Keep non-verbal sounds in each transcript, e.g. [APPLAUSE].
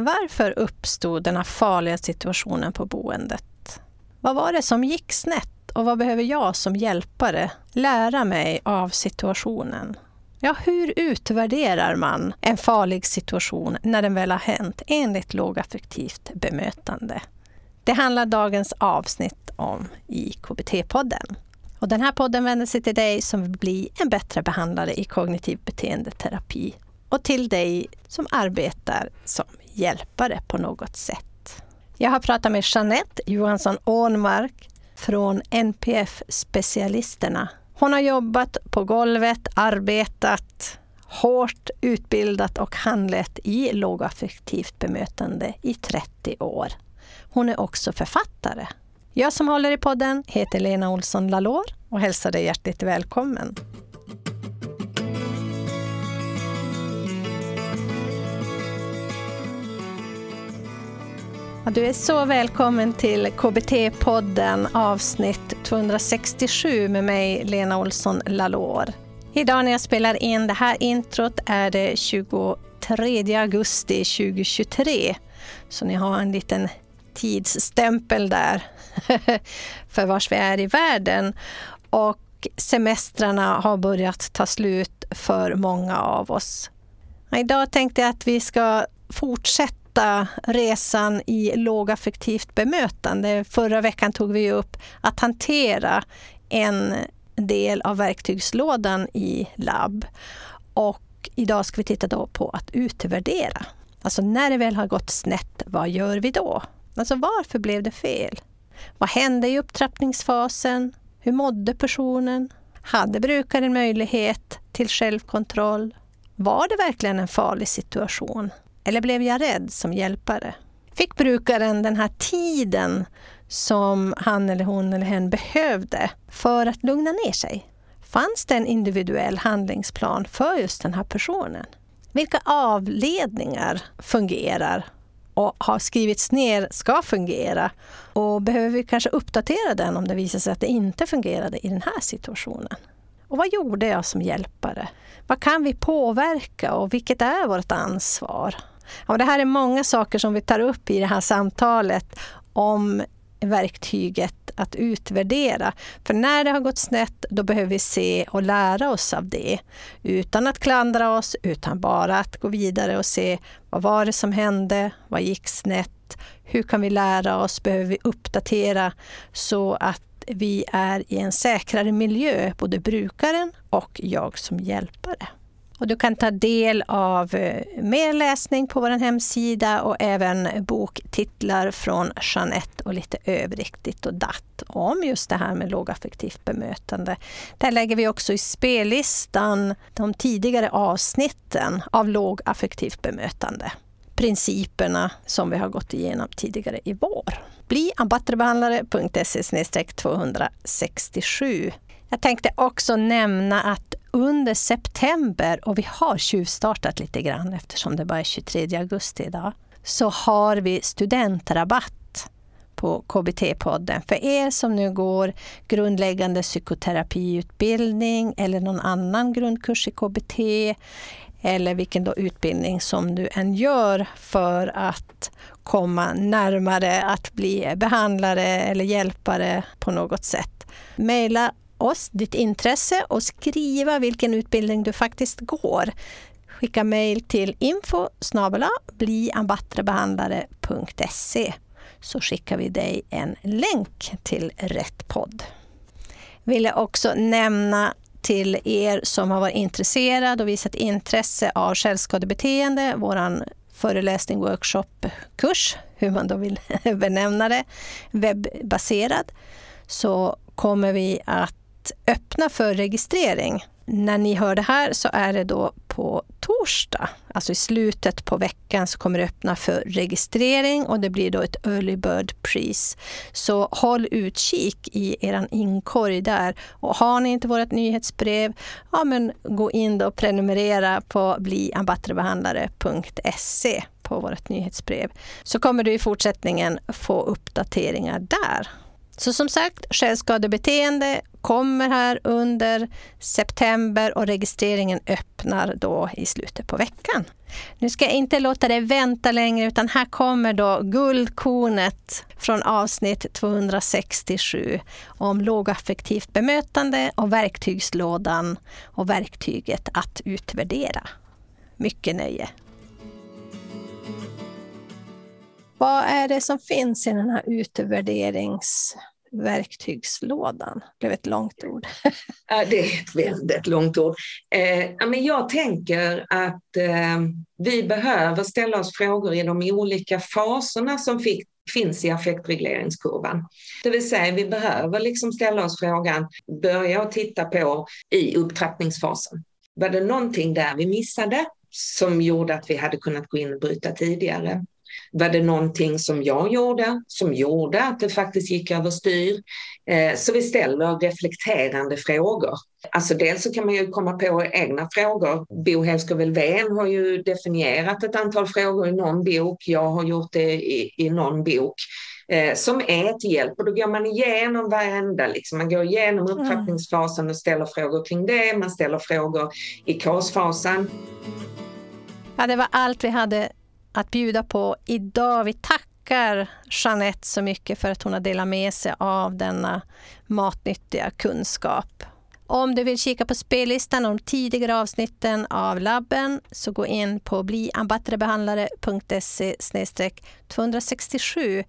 Varför uppstod den här farliga situationen på boendet? Vad var det som gick snett och vad behöver jag som hjälpare lära mig av situationen? Ja, hur utvärderar man en farlig situation när den väl har hänt enligt lågaffektivt bemötande? Det handlar dagens avsnitt om i KBT-podden. Och den här podden vänder sig till dig som vill bli en bättre behandlare i kognitiv beteendeterapi och till dig som arbetar som hjälpare på något sätt. Jag har pratat med Jeanette Johansson Ånmark från NPF Specialisterna. Hon har jobbat på golvet, arbetat hårt, utbildat och handlett i lågaffektivt bemötande i 30 år. Hon är också författare. Jag som håller i podden heter Lena Olsson Lalor och hälsar dig hjärtligt välkommen. Du är så välkommen till KBT-podden avsnitt 267 med mig Lena Olsson Lalor. Idag när jag spelar in det här introt är det 23 augusti 2023. Så ni har en liten tidsstämpel där [LAUGHS] för vars vi är i världen. Och semestrarna har börjat ta slut för många av oss. Idag tänkte jag att vi ska fortsätta resan i lågaffektivt bemötande. Förra veckan tog vi upp att hantera en del av verktygslådan i labb. Och idag ska vi titta då på att utvärdera. Alltså när det väl har gått snett, vad gör vi då? Alltså varför blev det fel? Vad hände i upptrappningsfasen? Hur mådde personen? Hade brukaren möjlighet till självkontroll? Var det verkligen en farlig situation? Eller blev jag rädd som hjälpare? Fick brukaren den här tiden som han eller hon eller hen behövde för att lugna ner sig? Fanns det en individuell handlingsplan för just den här personen? Vilka avledningar fungerar och har skrivits ner ska fungera? Och behöver vi kanske uppdatera den om det visar sig att det inte fungerade i den här situationen? Och vad gjorde jag som hjälpare? Vad kan vi påverka och vilket är vårt ansvar? Ja, det här är många saker som vi tar upp i det här samtalet om verktyget att utvärdera. För när det har gått snett, då behöver vi se och lära oss av det. Utan att klandra oss, utan bara att gå vidare och se vad var det som hände? Vad gick snett? Hur kan vi lära oss? Behöver vi uppdatera så att vi är i en säkrare miljö, både brukaren och jag som hjälpare. Och du kan ta del av eh, mer läsning på vår hemsida och även boktitlar från Jeanette och lite övrigt ditt och datt om just det här med lågaffektivt bemötande. Där lägger vi också i spellistan de tidigare avsnitten av lågaffektivt bemötande. Principerna som vi har gått igenom tidigare i vår. Bli ambattrebehandlare.se 267 jag tänkte också nämna att under september, och vi har tjuvstartat lite grann eftersom det bara är 23 augusti idag, så har vi studentrabatt på KBT-podden. För er som nu går grundläggande psykoterapiutbildning eller någon annan grundkurs i KBT eller vilken då utbildning som du än gör för att komma närmare att bli behandlare eller hjälpare på något sätt. Maila oss ditt intresse och skriva vilken utbildning du faktiskt går. Skicka mejl till info bliambattrebehandlare.se så skickar vi dig en länk till rätt podd. Vill jag också nämna till er som har varit intresserade och visat intresse av självskadebeteende, vår föreläsning, workshop, kurs, hur man då vill [LAUGHS] benämna det, webbaserad, så kommer vi att öppna för registrering. När ni hör det här så är det då på torsdag, alltså i slutet på veckan, så kommer det öppna för registrering och det blir då ett early bird pris. Så håll utkik i er inkorg där. Och har ni inte vårt nyhetsbrev, ja men gå in och prenumerera på bliambattrebehandlare.se på vårt nyhetsbrev. Så kommer du i fortsättningen få uppdateringar där. Så som sagt, självskadebeteende kommer här under september och registreringen öppnar då i slutet på veckan. Nu ska jag inte låta dig vänta längre utan här kommer då guldkornet från avsnitt 267 om lågaffektivt bemötande och verktygslådan och verktyget att utvärdera. Mycket nöje! Vad är det som finns i den här utvärderings... Verktygslådan, Det blev ett långt ord. det är ett väldigt långt ord. Eh, jag tänker att eh, vi behöver ställa oss frågor i de olika faserna som finns i affektregleringskurvan. Det vill säga vi behöver liksom ställa oss frågan, börja och titta på i upptrappningsfasen. Var det någonting där vi missade som gjorde att vi hade kunnat gå in och bryta tidigare? Var det någonting som jag gjorde som gjorde att det faktiskt gick överstyr? Eh, så vi ställer reflekterande frågor. Alltså dels så kan man ju komma på egna frågor. Bo Helsker Wen har ju definierat ett antal frågor i någon bok. Jag har gjort det i, i någon bok eh, som är till hjälp. Och då går man igenom varenda, liksom. man går igenom mm. upptrappningsfasen och ställer frågor kring det. Man ställer frågor i KAS-fasen. Ja, det var allt vi hade att bjuda på idag. Vi tackar Jeanette så mycket för att hon har delat med sig av denna matnyttiga kunskap. Om du vill kika på spellistan och de tidigare avsnitten av labben så gå in på bliambattrebehandlare.se 267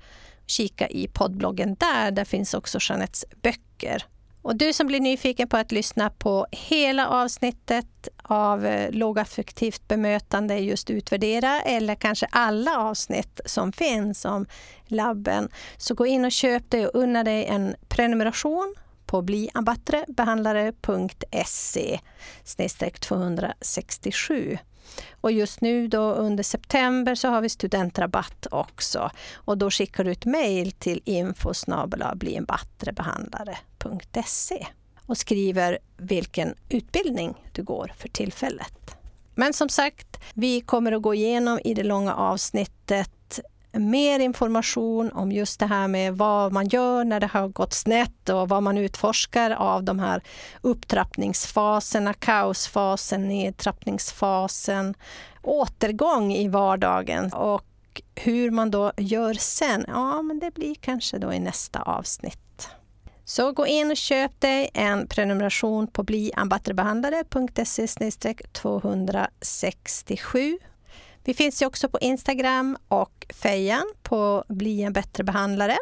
kika i poddbloggen där. Där finns också Jeanettes böcker. Och du som blir nyfiken på att lyssna på hela avsnittet av eh, lågaffektivt bemötande, just utvärdera, eller kanske alla avsnitt som finns om labben, så gå in och köp dig och unna dig en prenumeration på bliambattrebehandlare.se 267. Och just nu då under september så har vi studentrabatt också. Och då skickar du ett mejl till info och skriver vilken utbildning du går för tillfället. Men som sagt, vi kommer att gå igenom i det långa avsnittet mer information om just det här med vad man gör när det har gått snett och vad man utforskar av de här upptrappningsfaserna, kaosfasen, nedtrappningsfasen, återgång i vardagen och hur man då gör sen. Ja, men det blir kanske då i nästa avsnitt. Så gå in och köp dig en prenumeration på bliambatteribehandlare.se 267 vi finns ju också på Instagram och Fejan på Bli en bättre behandlare.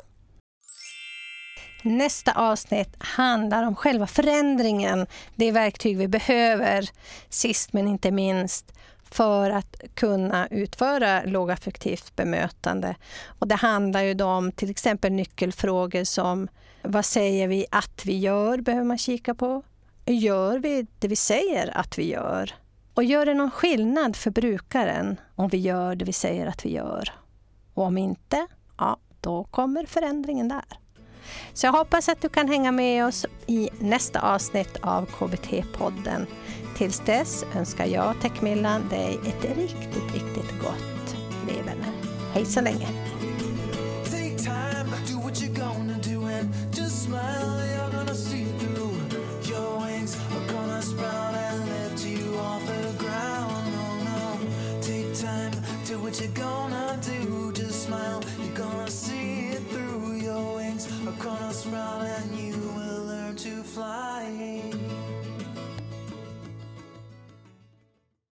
Nästa avsnitt handlar om själva förändringen, det verktyg vi behöver, sist men inte minst, för att kunna utföra lågaffektivt bemötande. Och det handlar ju om till exempel nyckelfrågor som vad säger vi att vi gör, behöver man kika på. Gör vi det vi säger att vi gör? Och gör det någon skillnad för brukaren om vi gör det vi säger att vi gör? Och om inte, ja, då kommer förändringen där. Så jag hoppas att du kan hänga med oss i nästa avsnitt av KBT-podden. Tills dess önskar jag, Techmillan, dig ett riktigt, riktigt gott leverne. Hej så länge! what you gonna do.